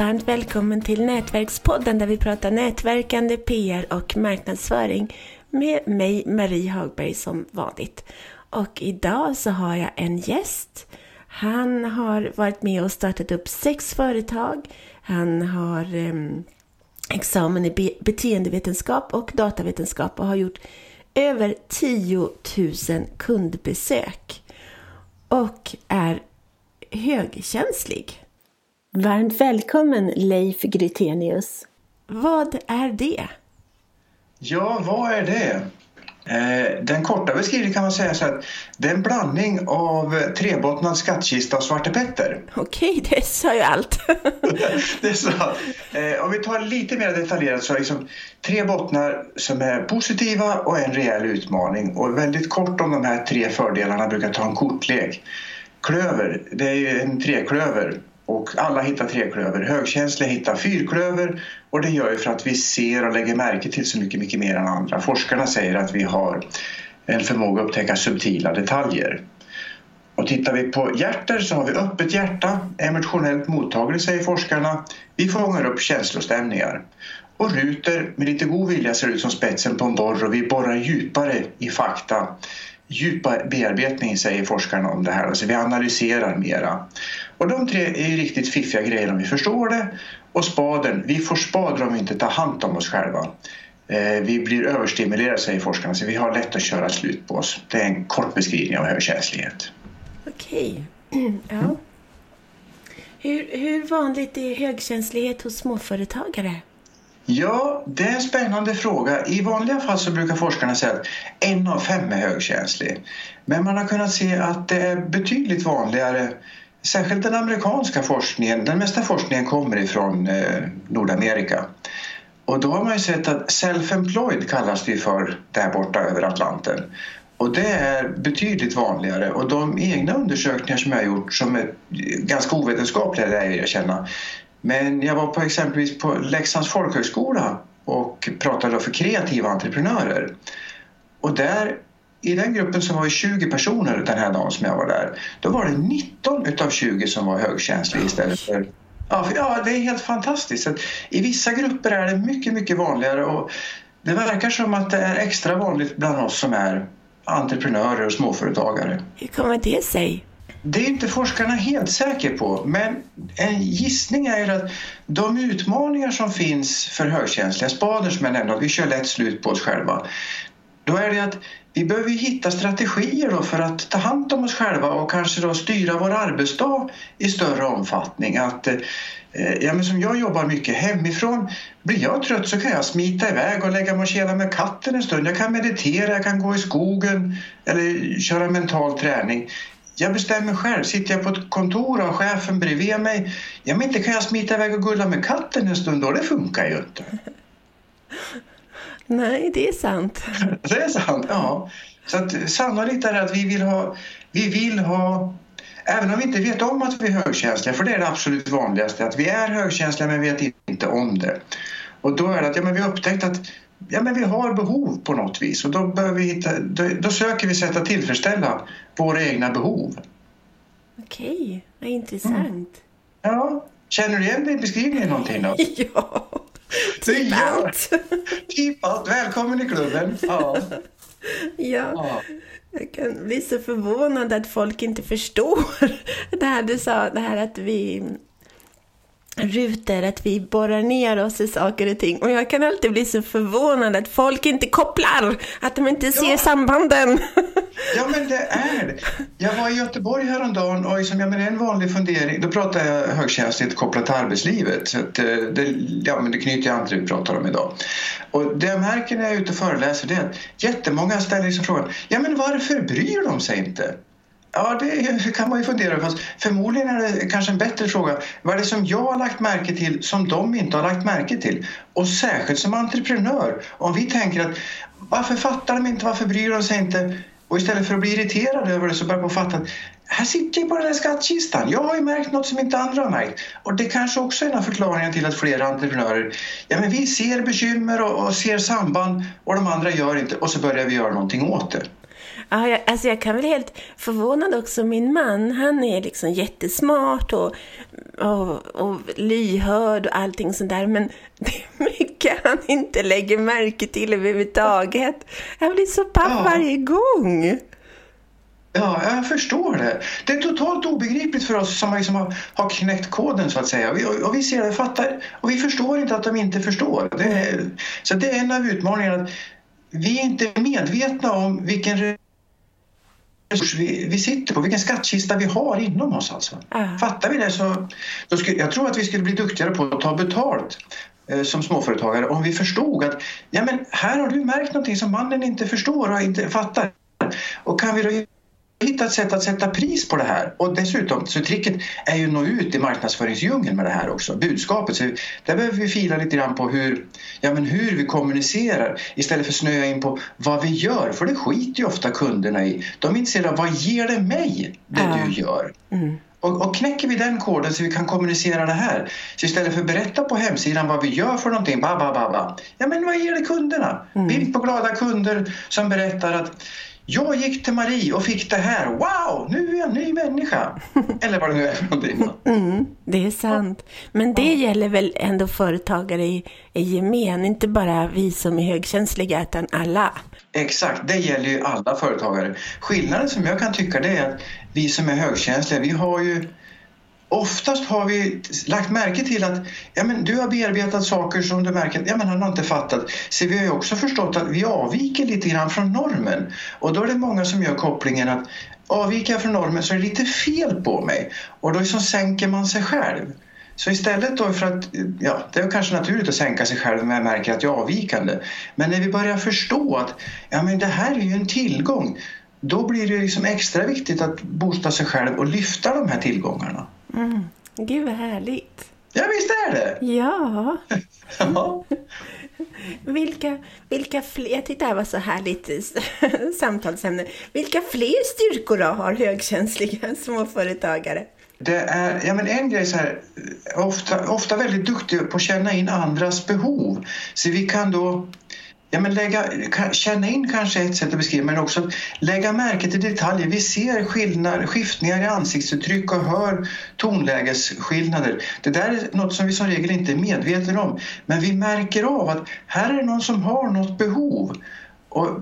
varmt välkommen till Nätverkspodden där vi pratar nätverkande, PR och marknadsföring med mig Marie Hagberg som vanligt. Och idag så har jag en gäst. Han har varit med och startat upp sex företag. Han har eh, examen i beteendevetenskap och datavetenskap och har gjort över 10 000 kundbesök. Och är högkänslig. Varmt välkommen Leif Grytenius. Vad är det? Ja, vad är det? Eh, den korta beskrivningen kan man säga så att det är en blandning av trebottnad skattkista och Svarte Petter. Okej, det sa ju allt. det så. Eh, om vi tar lite mer detaljerat så är liksom tre bottnar som är positiva och en rejäl utmaning. Och väldigt kort om de här tre fördelarna brukar ta en kortlek. Klöver, det är ju en treklöver och alla hittar treklöver. Högkänsliga hittar fyrklöver och det gör ju för att vi ser och lägger märke till så mycket, mycket mer än andra. Forskarna säger att vi har en förmåga att upptäcka subtila detaljer. Och tittar vi på hjärter så har vi öppet hjärta, emotionellt mottaglig säger forskarna. Vi fångar upp känslostämningar. Och ruter med lite god vilja ser ut som spetsen på en borr och vi borrar djupare i fakta. Djupa bearbetning säger forskarna om det här, alltså vi analyserar mera. Och de tre är ju riktigt fiffiga grejer om vi förstår det. Och spaden, vi får spader om vi inte tar hand om oss själva. Eh, vi blir överstimulerade säger forskarna så vi har lätt att köra slut på oss. Det är en kort beskrivning av högkänslighet. Okej. Ja. Hur, hur vanligt är högkänslighet hos småföretagare? Ja, det är en spännande fråga. I vanliga fall så brukar forskarna säga att en av fem är högkänslig. Men man har kunnat se att det är betydligt vanligare Särskilt den amerikanska forskningen, den mesta forskningen kommer ifrån eh, Nordamerika. Och då har man ju sett att self-employed kallas det för där borta över Atlanten. Och det är betydligt vanligare och de egna undersökningar som jag har gjort som är ganska ovetenskapliga, det är jag känna. Men jag var på exempelvis på Leksands folkhögskola och pratade för kreativa entreprenörer. Och där i den gruppen som var 20 personer den här dagen som jag var där, då var det 19 utav 20 som var högkänsliga istället för Ja, för, ja, det är helt fantastiskt. Så I vissa grupper är det mycket, mycket vanligare och det verkar som att det är extra vanligt bland oss som är entreprenörer och småföretagare. Hur kommer det sig? Det är inte forskarna helt säkra på, men en gissning är att de utmaningar som finns för högkänsliga spader som jag nämnde, att vi kör lätt slut på oss själva, då är det att vi behöver hitta strategier då för att ta hand om oss själva och kanske då styra vår arbetsdag i större omfattning. Att, eh, ja, men som jag jobbar mycket hemifrån, blir jag trött så kan jag smita iväg och lägga mig och kela med katten en stund. Jag kan meditera, jag kan gå i skogen eller köra mental träning. Jag bestämmer själv. Sitter jag på ett kontor och har chefen bredvid mig, ja men inte kan jag smita iväg och gulla med katten en stund då, det funkar ju inte. Nej, det är sant. Det är sant, ja. Så att, sannolikt är det att vi vill ha, vi vill ha Även om vi inte vet om att vi är högkänsliga, för det är det absolut vanligaste, att vi är högkänsliga men vet inte om det. Och då är det att ja, men vi har upptäckt att ja, men vi har behov på något vis och då, bör vi hitta, då, då söker vi sätt att tillfredsställa våra egna behov. Okej, vad intressant. Mm. Ja, känner du igen dig i beskrivningen någonting då? ja. Typ allt. typ allt. Välkommen i klubben. Ja. ja. ja. Jag kan bli så förvånad att folk inte förstår det här du sa, det här att vi rutor, att vi borrar ner oss i saker och ting. Och jag kan alltid bli så förvånad att folk inte kopplar, att de inte ser sambanden. Ja, men det är det. Jag var i Göteborg häromdagen och liksom, jag menar, en vanlig fundering, då pratar jag högkänsligt kopplat till arbetslivet. Så att, eh, det, ja, men det knyter an till det vi pratar om idag. Och det jag märker när jag är ute och föreläser det är att jättemånga ställer liksom frågan, ja men varför bryr de sig inte? Ja, det kan man ju fundera över. Förmodligen är det kanske en bättre fråga. Vad är det som jag har lagt märke till som de inte har lagt märke till? Och särskilt som entreprenör, om vi tänker att varför fattar de inte, varför bryr de sig inte? Och istället för att bli irriterade över det så börjar man fatta att här sitter jag på den här skattkistan. Jag har ju märkt något som inte andra har märkt. Och det kanske också är en av förklaringarna till att flera entreprenörer, ja men vi ser bekymmer och, och ser samband och de andra gör inte och så börjar vi göra någonting åt det. Ja, jag, alltså jag kan väl helt förvånad också. Min man, han är liksom jättesmart och, och, och lyhörd och allting sånt där. Men det är mycket han inte lägger märke till överhuvudtaget. Jag blir så paff ja. varje gång. Ja, jag förstår det. Det är totalt obegripligt för oss som liksom har, har knäckt koden så att säga. Vi, och vi ser det, fattar och vi förstår inte att de inte förstår. Det är, så det är en av utmaningarna. Vi är inte medvetna om vilken resurs vi, vi sitter på, vilken skattkista vi har inom oss. Alltså. Uh. Fattar vi det så då skulle, jag tror att vi skulle bli duktigare på att ta betalt eh, som småföretagare om vi förstod att ja, men här har du märkt någonting som mannen inte förstår och inte fattar. Och kan vi då hitta ett sätt att sätta pris på det här. Och dessutom, så tricket är ju att nå ut i marknadsföringsdjungeln med det här också, budskapet. Så där behöver vi fila lite grann på hur, ja, men hur vi kommunicerar istället för att snöa in på vad vi gör, för det skiter ju ofta kunderna i. De är intresserade av vad ger det mig, det ja. du gör? Mm. Och, och, knäcker vi den koden så vi kan kommunicera det här, så istället för att berätta på hemsidan vad vi gör för någonting, ba, ba, ba, ba. ja men vad ger det kunderna? Mm. Bild på glada kunder som berättar att jag gick till Marie och fick det här. Wow, nu är jag en ny människa. Eller vad det nu är för någonting. Mm, det är sant. Men det gäller väl ändå företagare i, i gemen, inte bara vi som är högkänsliga utan alla. Exakt, det gäller ju alla företagare. Skillnaden som jag kan tycka det är att vi som är högkänsliga, vi har ju Oftast har vi lagt märke till att ja, men du har bearbetat saker som du märker att ja, men han har inte fattat. Så vi har ju också förstått att vi avviker lite grann från normen. Och då är det många som gör kopplingen att avviker jag från normen så är det lite fel på mig. Och då liksom sänker man sig själv. Så istället då för att, ja, det är kanske naturligt att sänka sig själv när man märker att jag är avvikande. Men när vi börjar förstå att ja, men det här är ju en tillgång, då blir det liksom extra viktigt att boosta sig själv och lyfta de här tillgångarna. Mm. Gud vad härligt. Ja visst är det! Ja. ja. vilka, vilka fler, jag tyckte det här var så härligt samtalsämne. Vilka fler styrkor då har högkänsliga småföretagare? Det är, ja men en grej så här, ofta, ofta väldigt duktig på att känna in andras behov. Så vi kan då Ja, men lägga, känna in kanske ett sätt att beskriva men också lägga märke till detaljer. Vi ser skillnader, skiftningar i ansiktsuttryck och hör tonlägesskillnader. Det där är något som vi som regel inte är medvetna om. Men vi märker av att här är det någon som har något behov. Och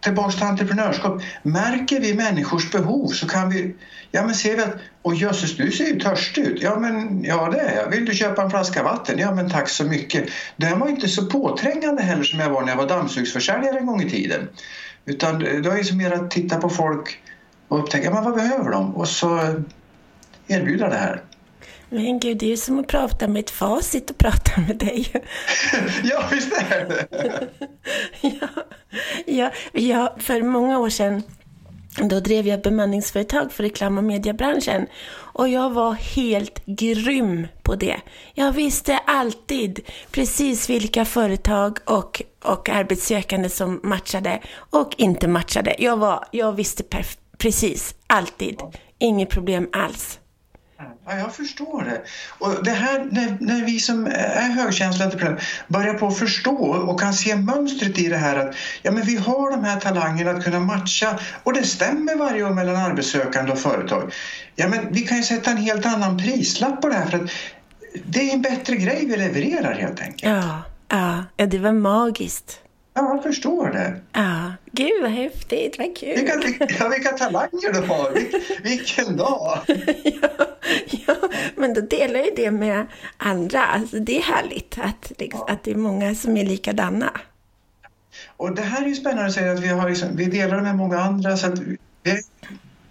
tillbaks till entreprenörskap. Märker vi människors behov så kan vi, ja men ser vi att, och jösses du ser ju törstig ut. Ja men, ja det är jag. Vill du köpa en flaska vatten? Ja men tack så mycket. Den var inte så påträngande heller som jag var när jag var dammsugsförsäljare en gång i tiden. Utan det var ju mer att titta på folk och upptäcka, men vad behöver de? Och så erbjuda det här. Men gud, det är ju som att prata med ett facit och prata med dig. ja, visst är det. ja, ja, ja, för många år sedan då drev jag bemanningsföretag för reklam och mediebranschen och jag var helt grym på det. Jag visste alltid precis vilka företag och, och arbetssökande som matchade och inte matchade. Jag, var, jag visste precis, alltid. Inget problem alls. Ja, jag förstår det. Och det här, när, när vi som är högkänsliga börjar på att förstå och kan se mönstret i det här att ja, men vi har de här talangerna att kunna matcha och det stämmer varje år mellan arbetssökande och företag. Ja, men vi kan ju sätta en helt annan prislapp på det här för att det är en bättre grej vi levererar helt enkelt. Ja, ja det var magiskt. Ja, jag förstår det. Ja, gud vad häftigt, vad kul. Vilka, ja, vilka talanger du har, Vil, vilken dag. ja, ja, men då delar ju det med andra. Alltså, det är härligt att, liksom, ja. att det är många som är likadana. Och det här är ju spännande att säga att vi, har liksom, vi delar det med många andra. Så att vi är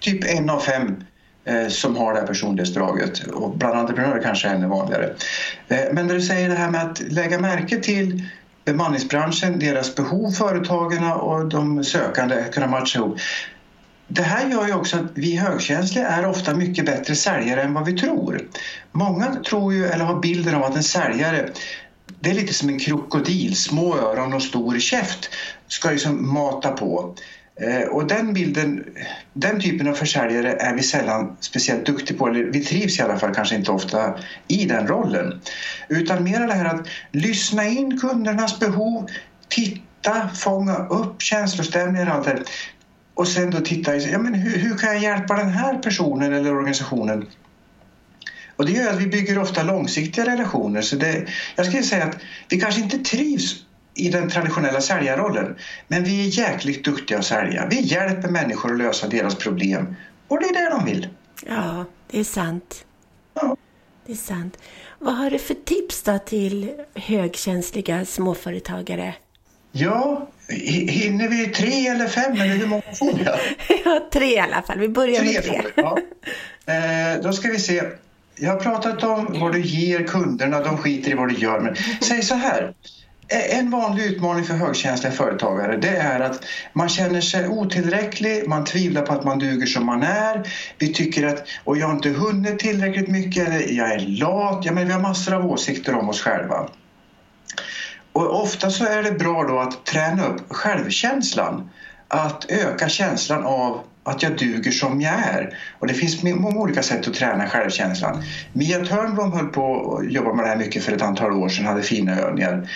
typ en av fem eh, som har det här personlighetsdraget och bland entreprenörer kanske ännu vanligare. Eh, men när du säger det här med att lägga märke till bemanningsbranschen, deras behov, företagen och de sökande att kunna matcha ihop. Det här gör ju också att vi högkänsliga är ofta mycket bättre säljare än vad vi tror. Många tror ju, eller har bilden av att en säljare det är lite som en krokodil, små öron och stor käft ska liksom mata på. Eh, och den bilden, den typen av försäljare är vi sällan speciellt duktiga på, eller vi trivs i alla fall kanske inte ofta i den rollen. Utan mer det här att lyssna in kundernas behov, titta, fånga upp känslostämningar och allt det och sen då titta, ja, men hur, hur kan jag hjälpa den här personen eller organisationen? Och det gör att vi bygger ofta långsiktiga relationer. Så det, jag skulle säga att vi kanske inte trivs i den traditionella säljarrollen. Men vi är jäkligt duktiga att sälja. Vi hjälper människor att lösa deras problem. Och det är det de vill. Ja, det är sant. Ja. Det är sant. Vad har du för tips då till högkänsliga småföretagare? Ja, hi- hinner vi tre eller fem eller hur många får jag? Ja, tre i alla fall. Vi börjar med tre. får vi, ja. eh, Då ska vi se. Jag har pratat om vad du ger kunderna, de skiter i vad du gör. Men säg så här. Eh, en vanlig utmaning för högkänsliga företagare det är att man känner sig otillräcklig, man tvivlar på att man duger som man är. Vi tycker att och jag har inte hunnit tillräckligt mycket eller jag är lat. Ja, men vi har massor av åsikter om oss själva. Och ofta så är det bra då att träna upp självkänslan. Att öka känslan av att jag duger som jag är. Och det finns många olika sätt att träna självkänslan. Mia Törnblom höll på att jobba med det här mycket för ett antal år sedan, hade fina övningar.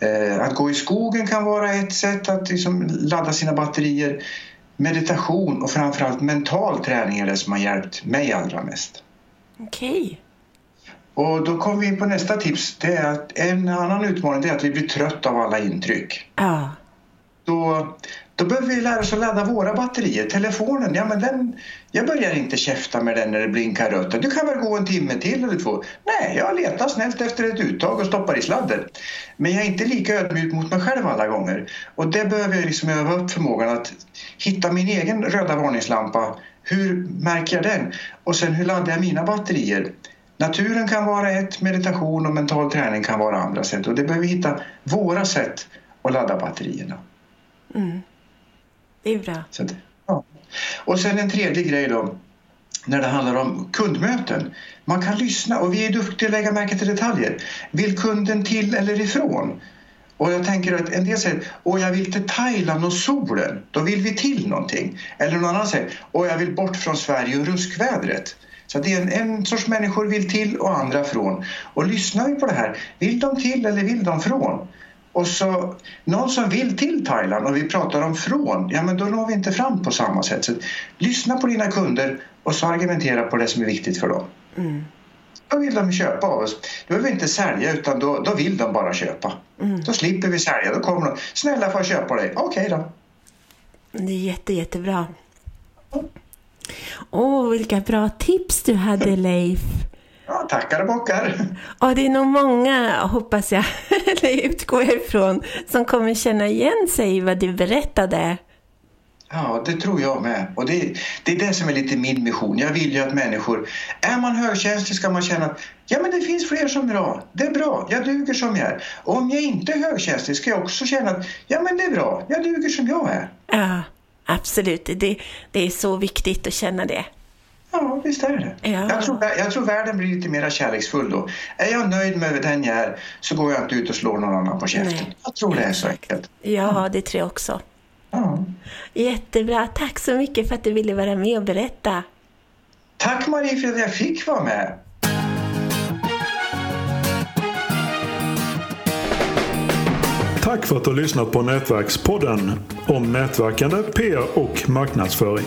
Eh, Att gå i skogen kan vara ett sätt att liksom ladda sina batterier. Meditation och framförallt mental träning är det som har hjälpt mig allra mest. Okej. Och då kommer vi in på nästa tips. Det är att en annan utmaning är att vi blir trött av alla intryck. Ja. Då, då behöver vi lära oss att ladda våra batterier. Telefonen, ja men den, jag börjar inte käfta med den när det blinkar rött. Du kan väl gå en timme till eller två? Nej, jag letar snällt efter ett uttag och stoppar i sladden. Men jag är inte lika ödmjuk mot mig själv alla gånger. Och det behöver jag liksom öva upp förmågan att hitta min egen röda varningslampa. Hur märker jag den? Och sen hur laddar jag mina batterier? Naturen kan vara ett, meditation och mental träning kan vara andra sätt. Och det behöver vi hitta våra sätt att ladda batterierna. Mm. Det är bra. Så ja. Och sen en tredje grej då, när det handlar om kundmöten. Man kan lyssna och vi är duktiga att lägga märke till detaljer. Vill kunden till eller ifrån? Och jag tänker att en del säger åh jag vill till Thailand och solen. Då vill vi till någonting. Eller någon annan säger åh jag vill bort från Sverige och ruskvädret. Så det är en, en sorts människor vill till och andra från. Och lyssnar vi på det här, vill de till eller vill de från? Och så någon som vill till Thailand och vi pratar om från, ja men då når vi inte fram på samma sätt. Så lyssna på dina kunder och så argumentera på det som är viktigt för dem. Mm. Då vill de köpa av oss. Då behöver vi inte sälja utan då, då vill de bara köpa. Mm. Då slipper vi sälja. Då kommer de. Snälla får jag köpa dig? Okej då. Det är jätte, jättebra. Åh, vilka bra tips du hade Leif. Ja, tackar och bockar. Ja, det är nog många, hoppas jag, eller utgår jag ifrån, som kommer känna igen sig i vad du berättade. Ja, det tror jag med. Och det, det är det som är lite min mission. Jag vill ju att människor... Är man högkänslig ska man känna att ja, men det finns fler som är bra. Det är bra. Jag duger som jag är. Och om jag inte är högkänslig ska jag också känna att ja, men det är bra. Jag duger som jag är. Ja, absolut. Det, det är så viktigt att känna det. Ja, visst är det. Ja. Jag, tror, jag tror världen blir lite mer kärleksfull då. Är jag nöjd med den jag är så går jag inte ut och slår någon annan på käften. Nej. Jag tror det är så enkelt. Ja, det tror jag också. Ja. Jättebra. Tack så mycket för att du ville vara med och berätta. Tack Marie för att jag fick vara med. Tack för att du har lyssnat på Nätverkspodden om nätverkande, PR och marknadsföring.